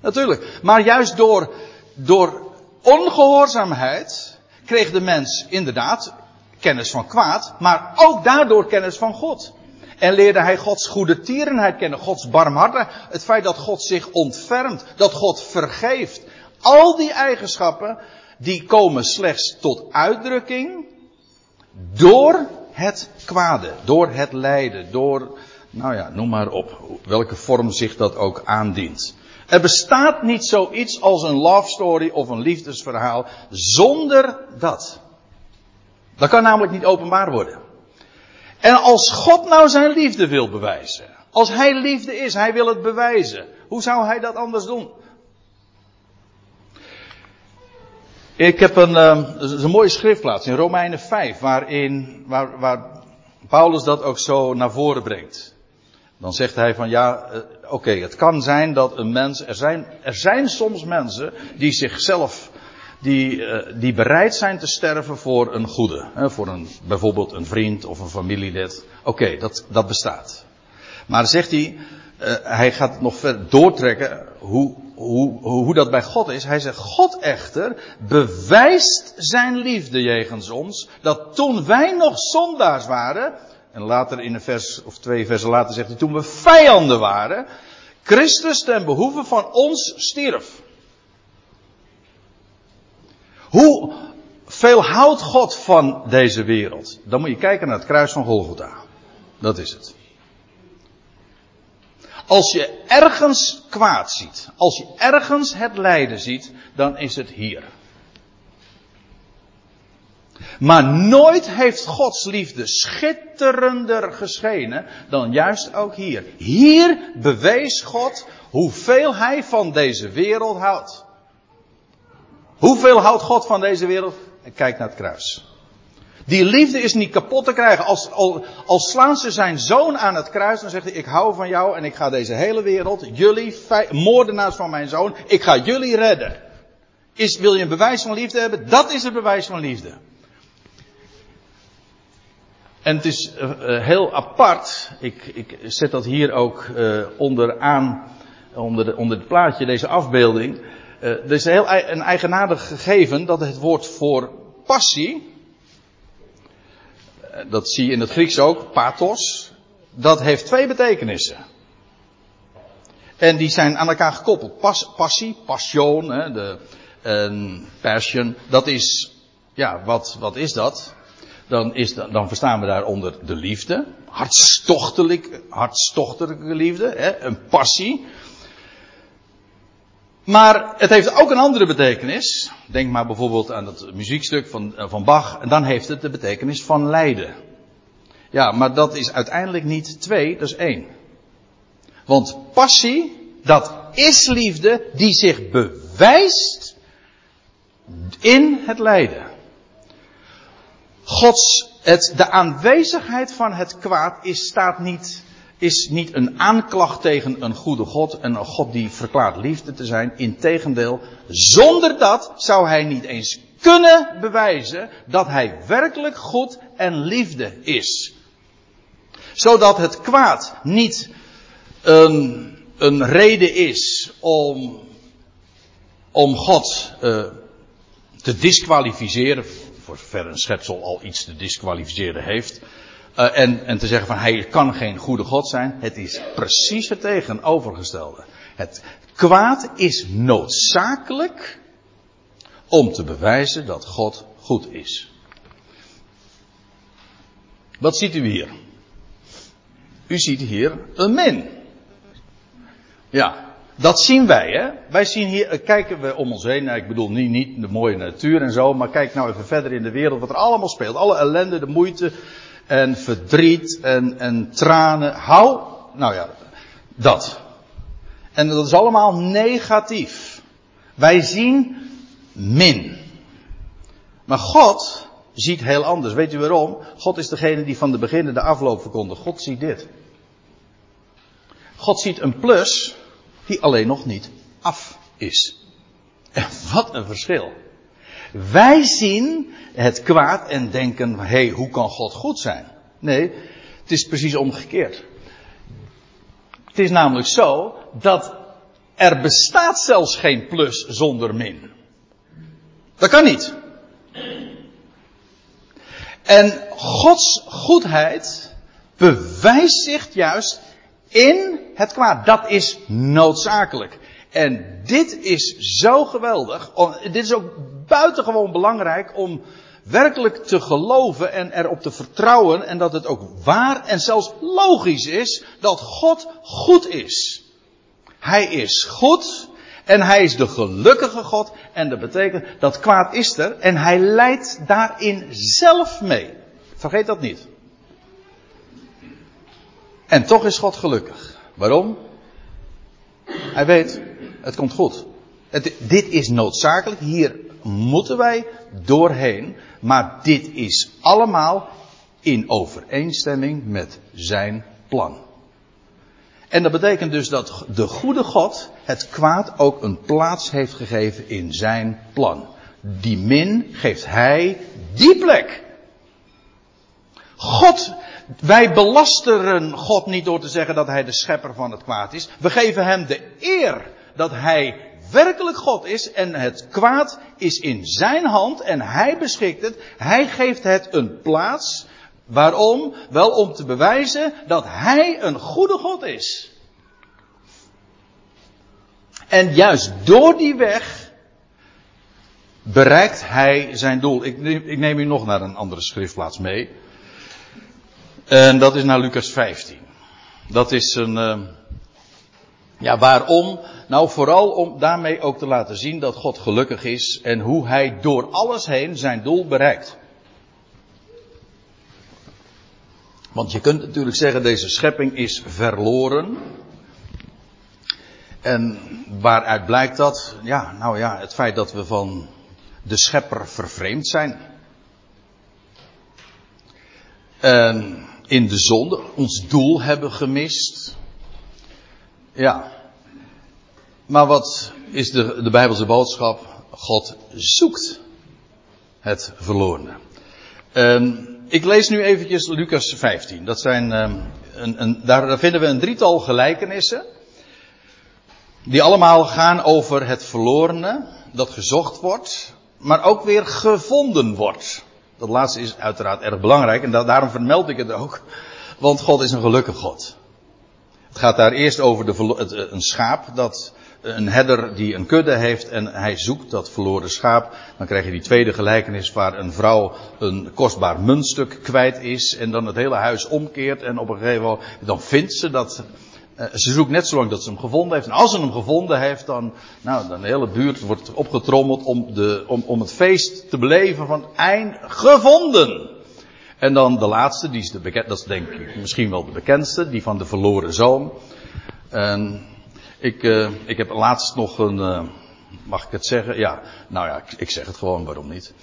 Natuurlijk. Maar juist door, door ongehoorzaamheid kreeg de mens inderdaad kennis van kwaad, maar ook daardoor kennis van God. En leerde hij Gods goede tierenheid kennen, Gods barmhartigheid. Het feit dat God zich ontfermt, dat God vergeeft. Al die eigenschappen, die komen slechts tot uitdrukking door het kwade, door het lijden, door, nou ja, noem maar op, welke vorm zich dat ook aandient. Er bestaat niet zoiets als een love story of een liefdesverhaal zonder dat. Dat kan namelijk niet openbaar worden. En als God nou zijn liefde wil bewijzen, als hij liefde is, hij wil het bewijzen, hoe zou hij dat anders doen? Ik heb een, uh, een mooie schriftplaats in Romeinen 5, waarin, waar, waar Paulus dat ook zo naar voren brengt. Dan zegt hij van ja, uh, oké, het kan zijn dat een mens, er zijn, er zijn soms mensen die zichzelf die, uh, die bereid zijn te sterven voor een goede. Voor een, bijvoorbeeld een vriend of een familielid. Oké, dat, dat bestaat. Maar zegt hij, uh, hij gaat nog verder doortrekken hoe, hoe, hoe dat bij God is. Hij zegt, God echter bewijst zijn liefde jegens ons, dat toen wij nog zondaars waren, en later in een vers of twee versen later zegt hij, toen we vijanden waren, Christus ten behoeve van ons stierf. Hoe veel houdt God van deze wereld? Dan moet je kijken naar het kruis van Golgotha. Dat is het. Als je ergens kwaad ziet, als je ergens het lijden ziet, dan is het hier. Maar nooit heeft Gods liefde schitterender geschenen dan juist ook hier. Hier bewees God hoeveel Hij van deze wereld houdt. Hoeveel houdt God van deze wereld? Kijk naar het kruis. Die liefde is niet kapot te krijgen. Als, als, als slaan ze zijn zoon aan het kruis, dan zegt hij: Ik hou van jou en ik ga deze hele wereld, jullie, moordenaars van mijn zoon, ik ga jullie redden. Wil je een bewijs van liefde hebben? Dat is het bewijs van liefde. En het is uh, heel apart. Ik, ik, zet dat hier ook uh, onderaan, onder, de, onder het plaatje, deze afbeelding. Er is heel een eigenaardig gegeven dat het woord voor passie. Dat zie je in het Grieks ook, pathos. Dat heeft twee betekenissen. En die zijn aan elkaar gekoppeld. Pas, passie, passion, hè, de, passion. Dat is, ja, wat, wat is dat? Dan, is, dan verstaan we daaronder de liefde. Hartstochtelijk, hartstochtelijke liefde, hè, een passie. Maar het heeft ook een andere betekenis. Denk maar bijvoorbeeld aan het muziekstuk van, eh, van Bach. En dan heeft het de betekenis van lijden. Ja, maar dat is uiteindelijk niet twee, dat is één. Want passie, dat is liefde die zich bewijst in het lijden. Gods, het, de aanwezigheid van het kwaad is, staat niet, is niet een aanklacht tegen een goede God. En een God die verklaart liefde te zijn. Integendeel, zonder dat zou hij niet eens kunnen bewijzen dat hij werkelijk goed en liefde is. Zodat het kwaad niet een, een reden is om, om God uh, te disqualificeren voor zover een schepsel al iets te disqualificeren heeft. Uh, en, en te zeggen van hij kan geen goede God zijn. Het is precies het tegenovergestelde. Het kwaad is noodzakelijk om te bewijzen dat God goed is. Wat ziet u hier? U ziet hier een min. Ja, dat zien wij, hè. Wij zien hier, eh, kijken we om ons heen. Nou, ik bedoel niet, niet de mooie natuur en zo, maar kijk nou even verder in de wereld wat er allemaal speelt. Alle ellende, de moeite en verdriet en, en tranen. Hou, nou ja, dat. En dat is allemaal negatief. Wij zien min. Maar God ziet heel anders. Weet u waarom? God is degene die van de beginnen de afloop verkondigt. God ziet dit. God ziet een plus die alleen nog niet af is. En wat een verschil. Wij zien het kwaad en denken, hé, hey, hoe kan God goed zijn? Nee, het is precies omgekeerd. Het is namelijk zo dat er bestaat zelfs geen plus zonder min. Dat kan niet. En Gods goedheid bewijst zich juist in het kwaad. Dat is noodzakelijk. En dit is zo geweldig. Dit is ook buitengewoon belangrijk om werkelijk te geloven en erop te vertrouwen. En dat het ook waar en zelfs logisch is dat God goed is. Hij is goed en hij is de gelukkige God. En dat betekent dat kwaad is er en hij leidt daarin zelf mee. Vergeet dat niet. En toch is God gelukkig. Waarom? Hij weet, het komt goed. Het, dit is noodzakelijk, hier moeten wij doorheen. Maar dit is allemaal in overeenstemming met zijn plan. En dat betekent dus dat de goede God het kwaad ook een plaats heeft gegeven in zijn plan. Die min geeft hij die plek. God wij belasteren God niet door te zeggen dat Hij de schepper van het kwaad is. We geven Hem de eer dat Hij werkelijk God is en het kwaad is in Zijn hand en Hij beschikt het. Hij geeft het een plaats. Waarom? Wel om te bewijzen dat Hij een goede God is. En juist door die weg bereikt Hij zijn doel. Ik neem, ik neem u nog naar een andere schriftplaats mee. En dat is naar Lucas 15. Dat is een. Uh, ja, waarom? Nou, vooral om daarmee ook te laten zien dat God gelukkig is en hoe hij door alles heen zijn doel bereikt. Want je kunt natuurlijk zeggen, deze schepping is verloren. En waaruit blijkt dat? Ja, nou ja, het feit dat we van de schepper vervreemd zijn. En in de zonde ons doel hebben gemist. Ja. Maar wat is de, de Bijbelse boodschap? God zoekt het verlorene. En ik lees nu eventjes Lucas 15. Dat zijn, um, een, een, daar, daar vinden we een drietal gelijkenissen. Die allemaal gaan over het verlorene dat gezocht wordt, maar ook weer gevonden wordt. Dat laatste is uiteraard erg belangrijk en da daarom vermeld ik het ook. Want God is een gelukkig God. Het gaat daar eerst over de, het, een schaap dat een herder die een kudde heeft en hij zoekt dat verloren schaap. Dan krijg je die tweede gelijkenis waar een vrouw een kostbaar muntstuk kwijt is en dan het hele huis omkeert en op een gegeven moment dan vindt ze dat ze zoekt net zolang dat ze hem gevonden heeft. En als ze hem gevonden heeft, dan, nou, dan de hele buurt wordt opgetrommeld om, de, om, om het feest te beleven van eind gevonden. En dan de laatste, die is de bekend, dat is denk ik misschien wel de bekendste, die van de verloren zoon. Ik, uh, ik heb laatst nog een, uh, mag ik het zeggen? Ja, nou ja, ik, ik zeg het gewoon, waarom niet?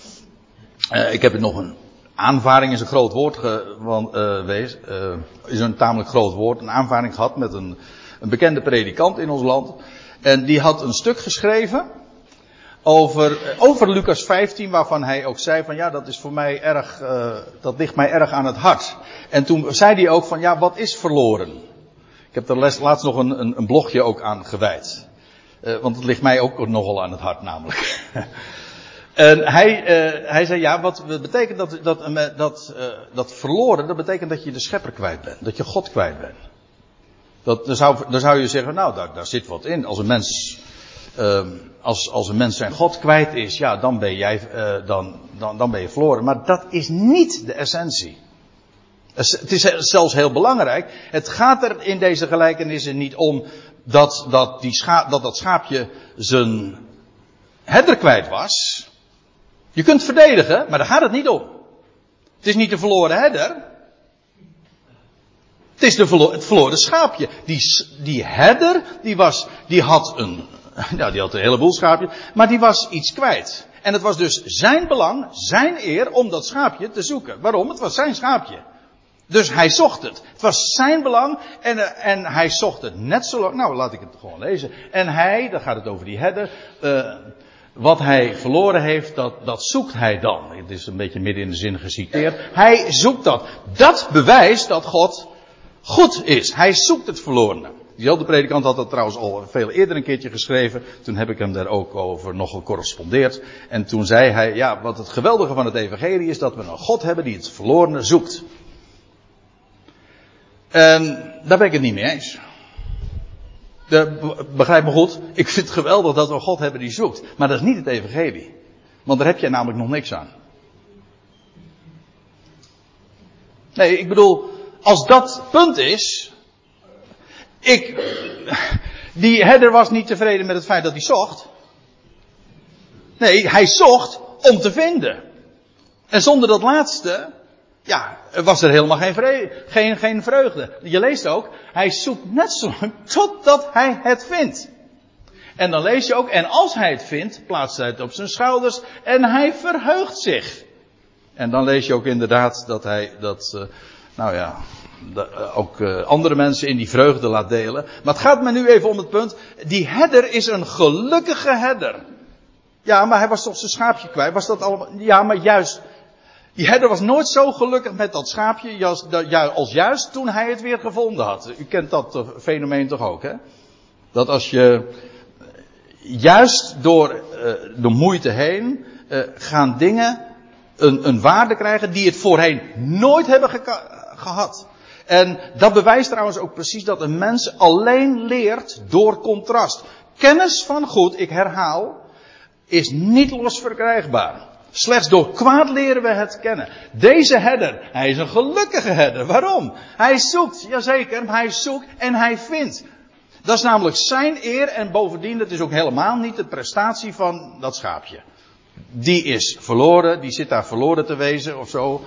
Ik heb nog een aanvaring is een groot woord geweest, is een tamelijk groot woord, een aanvaring gehad met een, een bekende predikant in ons land. En die had een stuk geschreven over, over Lucas 15, waarvan hij ook zei van ja, dat is voor mij erg, dat ligt mij erg aan het hart. En toen zei hij ook van ja, wat is verloren? Ik heb er laatst nog een, een, blogje ook aan gewijd. Want het ligt mij ook nogal aan het hart namelijk. en hij, uh, hij zei ja, wat betekent dat, dat, dat, dat verloren, dat betekent dat je de schepper kwijt bent. Dat je God kwijt bent. Dat, dan, zou, dan zou je zeggen, nou, daar, zit wat in. Als een mens uh, als, als een mens zijn God kwijt is, ja, dan ben jij, uh, dan, dan, dan ben je verloren. Maar dat is niet de essentie. Het is zelfs heel belangrijk. Het gaat er in deze gelijkenissen niet om dat dat, die scha dat, dat schaapje zijn herder kwijt was. Je kunt verdedigen, maar daar gaat het niet om. Het is niet de verloren herder. Het is de het verloren schaapje. Die, die herder, die, was, die had een, nou, die had een heleboel schaapjes, maar die was iets kwijt. En het was dus zijn belang, zijn eer om dat schaapje te zoeken. Waarom? Het was zijn schaapje. Dus hij zocht het. Het was zijn belang en, eh, en hij zocht het net zo lang. Nou, laat ik het gewoon lezen. En hij, dan gaat het over die herder. Uh, wat hij verloren heeft, dat, dat zoekt hij dan. Het is een beetje midden in de zin geciteerd. Hij zoekt dat. Dat bewijst dat God goed is. Hij zoekt het verlorene. Diezelfde predikant had dat trouwens al veel eerder een keertje geschreven. Toen heb ik hem daar ook over nog gecorrespondeerd. En toen zei hij, ja, wat het geweldige van het evangelie is dat we een God hebben die het verlorene zoekt. En daar ben ik het niet mee eens. Begrijp me goed, ik vind het geweldig dat we God hebben die zoekt. Maar dat is niet het evangelie. Want daar heb je namelijk nog niks aan. Nee, ik bedoel, als dat punt is, ik, die herder was niet tevreden met het feit dat hij zocht. Nee, hij zocht om te vinden. En zonder dat laatste, ja, was er helemaal geen, vrede, geen, geen vreugde. Je leest ook, hij zoekt net zo lang totdat hij het vindt. En dan lees je ook, en als hij het vindt, plaatst hij het op zijn schouders en hij verheugt zich. En dan lees je ook inderdaad dat hij dat, uh, nou ja, de, ook uh, andere mensen in die vreugde laat delen. Maar het gaat me nu even om het punt. Die herder is een gelukkige herder. Ja, maar hij was toch zijn schaapje kwijt. Was dat allemaal? Ja, maar juist. Die herder was nooit zo gelukkig met dat schaapje als, juist toen hij het weer gevonden had. U kent dat fenomeen toch ook, hè? Dat als je juist door uh, de moeite heen gaan dingen een, een waarde krijgen die het voorheen nooit hebben gehad. En dat bewijst trouwens ook precies dat een mens alleen leert door contrast. Kennis van goed, ik herhaal, is niet los verkrijgbaar. Slechts door kwaad leren we het kennen. Deze herder, hij is een gelukkige herder. Waarom? Hij zoekt, jazeker, hij zoekt en hij vindt. Dat is namelijk zijn eer en bovendien, dat is ook helemaal niet de prestatie van dat schaapje. Die is verloren, die zit daar verloren te wezen of zo.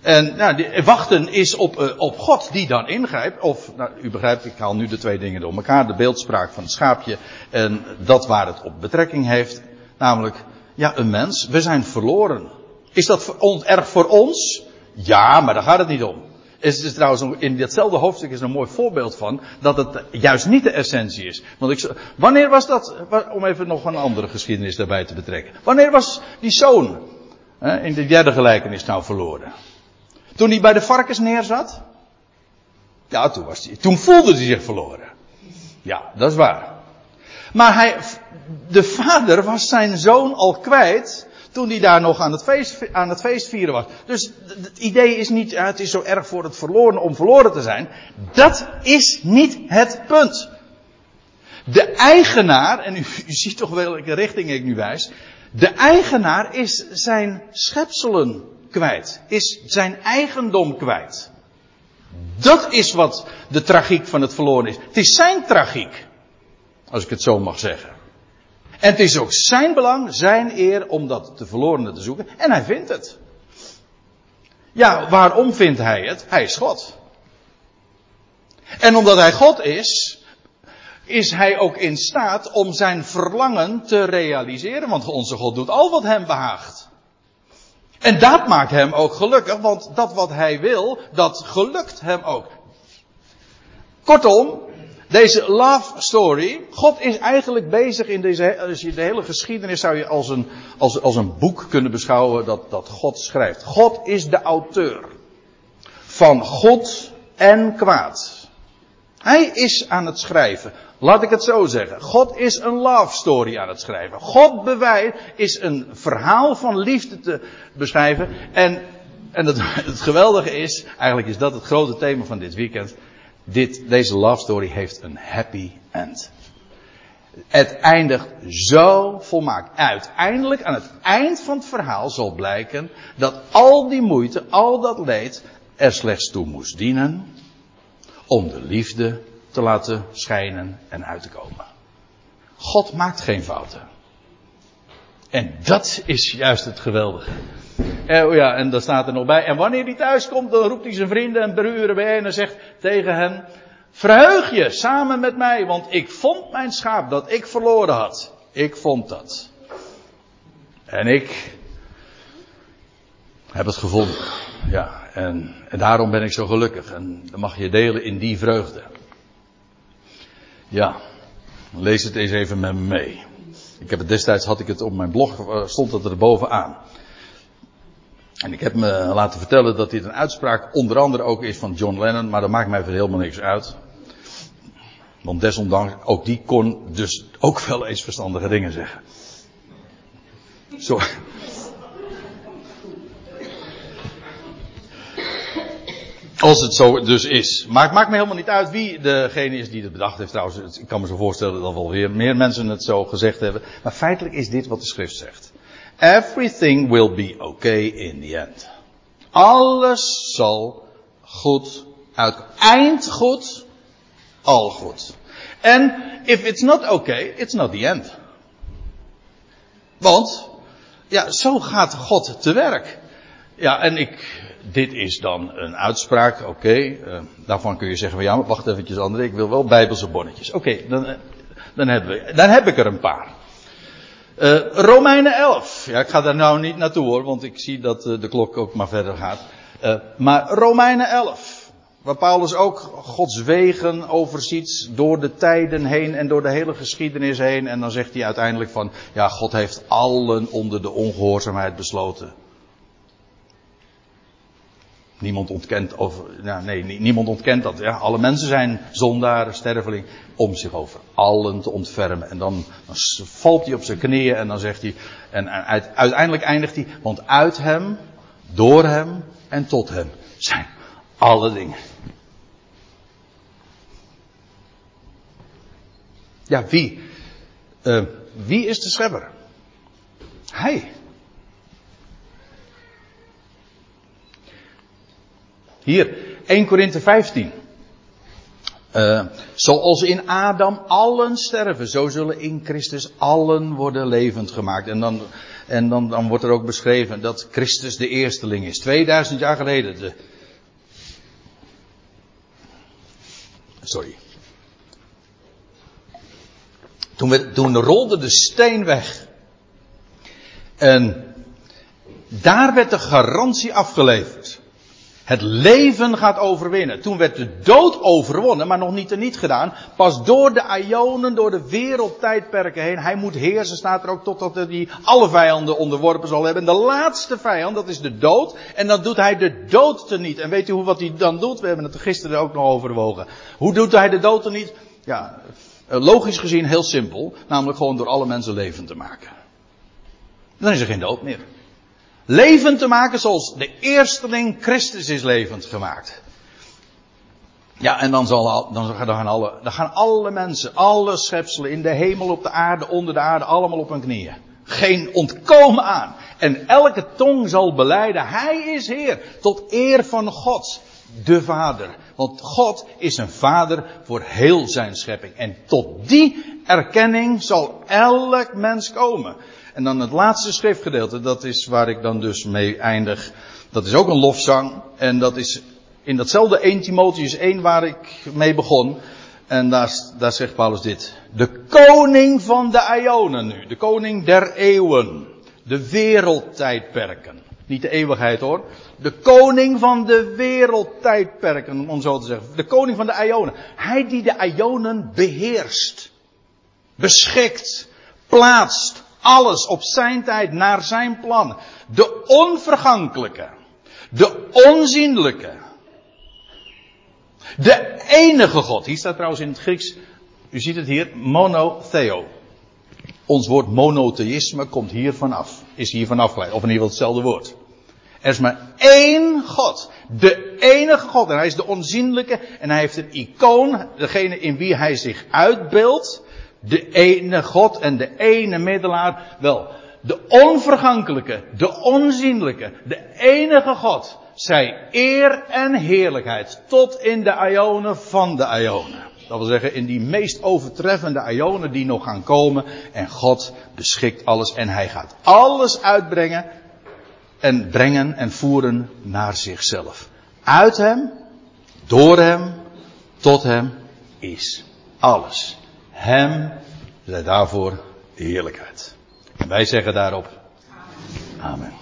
En nou, wachten is op, uh, op God die dan ingrijpt. Of, nou, u begrijpt, ik haal nu de twee dingen door elkaar. De beeldspraak van het schaapje en dat waar het op betrekking heeft. Namelijk, ja, een mens. We zijn verloren. Is dat erg voor ons? Ja, maar daar gaat het niet om. Het is trouwens in datzelfde hoofdstuk is een mooi voorbeeld van dat het juist niet de essentie is. Want ik, wanneer was dat, om even nog een andere geschiedenis daarbij te betrekken. Wanneer was die zoon in de derde gelijkenis nou verloren? Toen hij bij de varkens neerzat? Ja, toen, was hij, toen voelde hij zich verloren. Ja, dat is waar. Maar hij, de vader was zijn zoon al kwijt toen hij daar nog aan het feest, aan het feest vieren was. Dus het idee is niet, het is zo erg voor het verloren om verloren te zijn. Dat is niet het punt. De eigenaar, en u, u ziet toch welke richting ik nu wijs. De eigenaar is zijn schepselen kwijt. Is zijn eigendom kwijt. Dat is wat de tragiek van het verloren is. Het is zijn tragiek. Als ik het zo mag zeggen. En het is ook zijn belang, zijn eer om dat te verlorene te zoeken. En hij vindt het. Ja, waarom vindt hij het? Hij is God. En omdat hij God is, is hij ook in staat om zijn verlangen te realiseren. Want onze God doet al wat hem behaagt. En dat maakt hem ook gelukkig, want dat wat hij wil, dat gelukt hem ook. Kortom, deze love story, God is eigenlijk bezig in deze, als je de hele geschiedenis zou je als een, als, als een boek kunnen beschouwen dat, dat God schrijft. God is de auteur van God en kwaad. Hij is aan het schrijven. Laat ik het zo zeggen. God is een love story aan het schrijven. God bewijs is een verhaal van liefde te beschrijven. En, en het geweldige is, eigenlijk is dat het grote thema van dit weekend. Dit, deze love story heeft een happy end. Het eindigt zo volmaakt. Uiteindelijk, aan het eind van het verhaal zal blijken dat al die moeite, al dat leed er slechts toe moest dienen om de liefde te laten schijnen en uit te komen. God maakt geen fouten. En dat is juist het geweldige. En, oh ja, en daar staat er nog bij. En wanneer hij thuis komt, dan roept hij zijn vrienden en buren bijeen en zegt tegen hen: Verheug je samen met mij, want ik vond mijn schaap dat ik verloren had. Ik vond dat. En ik heb het gevonden. Ja, en, en daarom ben ik zo gelukkig. En dan mag je delen in die vreugde. Ja, lees het eens even met me mee. Ik heb het destijds had ik het op mijn blog, eh, stond het er bovenaan. En ik heb me laten vertellen dat dit een uitspraak onder andere ook is van John Lennon, maar dat maakt mij voor helemaal niks uit. Want desondanks, ook die kon dus ook wel eens verstandige dingen zeggen. Zo. Als het zo dus is. Maar het maakt me helemaal niet uit wie degene is die het bedacht heeft. Trouwens, ik kan me zo voorstellen dat wel weer meer mensen het zo gezegd hebben. Maar feitelijk is dit wat de schrift zegt. Everything will be okay in the end. Alles zal goed uitkomen. Eind goed, al goed. En if it's not okay, it's not the end. Want, ja, zo gaat God te werk. Ja, en ik, dit is dan een uitspraak, oké. Okay, uh, daarvan kun je zeggen van ja, wacht eventjes André, ik wil wel bijbelse bonnetjes. Oké, okay, dan, eh, dan, hebben we, dan heb ik er een paar. Uh, Romeinen 11. Ja, ik ga daar nou niet naartoe hoor, want ik zie dat uh, de klok ook maar verder gaat. Uh, maar Romeinen 11. Waar Paulus ook Gods wegen overziet door de tijden heen en door de hele geschiedenis heen. En dan zegt hij uiteindelijk van, ja, God heeft allen onder de ongehoorzaamheid besloten. Niemand ontkent ja, nee, niemand ontkent dat. Ja. Alle mensen zijn zondaren, sterveling, om zich over allen te ontfermen. En dan, dan valt hij op zijn knieën en dan zegt hij, en uiteindelijk eindigt hij, want uit hem, door hem en tot hem zijn alle dingen. Ja, wie? Uh, wie is de schepper? Hij. Hier, 1 Korinthe 15. Uh, zoals in Adam allen sterven, zo zullen in Christus allen worden levend gemaakt. En dan, en dan, dan wordt er ook beschreven dat Christus de eersteling is. 2000 jaar geleden. De... Sorry. Toen, we, toen rolde de steen weg. En daar werd de garantie afgeleverd. Het leven gaat overwinnen. Toen werd de dood overwonnen, maar nog niet er niet gedaan. Pas door de Ionen, door de wereldtijdperken heen. Hij moet heersen, staat er ook, totdat hij alle vijanden onderworpen zal hebben. En de laatste vijand, dat is de dood. En dan doet hij de dood teniet. En weet u wat hij dan doet? We hebben het er gisteren ook nog overwogen. Hoe doet hij de dood teniet? Ja, logisch gezien heel simpel. Namelijk gewoon door alle mensen levend te maken. Dan is er geen dood meer levend te maken zoals de eersteling Christus is levend gemaakt. Ja, en dan, zal, dan, gaan alle, dan gaan alle mensen, alle schepselen in de hemel, op de aarde, onder de aarde, allemaal op hun knieën. Geen ontkomen aan. En elke tong zal beleiden, Hij is Heer, tot eer van God, de Vader. Want God is een Vader voor heel zijn schepping. En tot die erkenning zal elk mens komen. En dan het laatste schriftgedeelte, dat is waar ik dan dus mee eindig. Dat is ook een lofzang. En dat is in datzelfde 1 Timotheus 1 waar ik mee begon. En daar, zegt Paulus dit. De koning van de Ionen nu. De koning der eeuwen. De wereldtijdperken. Niet de eeuwigheid hoor. De koning van de wereldtijdperken, om zo te zeggen. De koning van de Ionen. Hij die de Ionen beheerst. Beschikt. Plaatst alles op zijn tijd naar zijn plan. De onvergankelijke. De onzienlijke. De enige God. Hier staat trouwens in het Grieks. U ziet het hier. Monotheo. Ons woord monotheïsme komt hier vanaf. Is hier vanaf geleid. Of in ieder geval hetzelfde woord. Er is maar één God. De enige God. En hij is de onzienlijke. En hij heeft een icoon. Degene in wie hij zich uitbeeldt de ene God en de ene middelaar. Wel, de onvergankelijke, de onzienlijke, de enige God. Zij eer en heerlijkheid tot in de ionen van de ionen. Dat wil zeggen, in die meest overtreffende ionen die nog gaan komen. En God beschikt alles en hij gaat alles uitbrengen. En brengen en voeren naar zichzelf. Uit hem, door hem, tot hem is alles. Hem zij daarvoor de heerlijkheid. En wij zeggen daarop. Amen.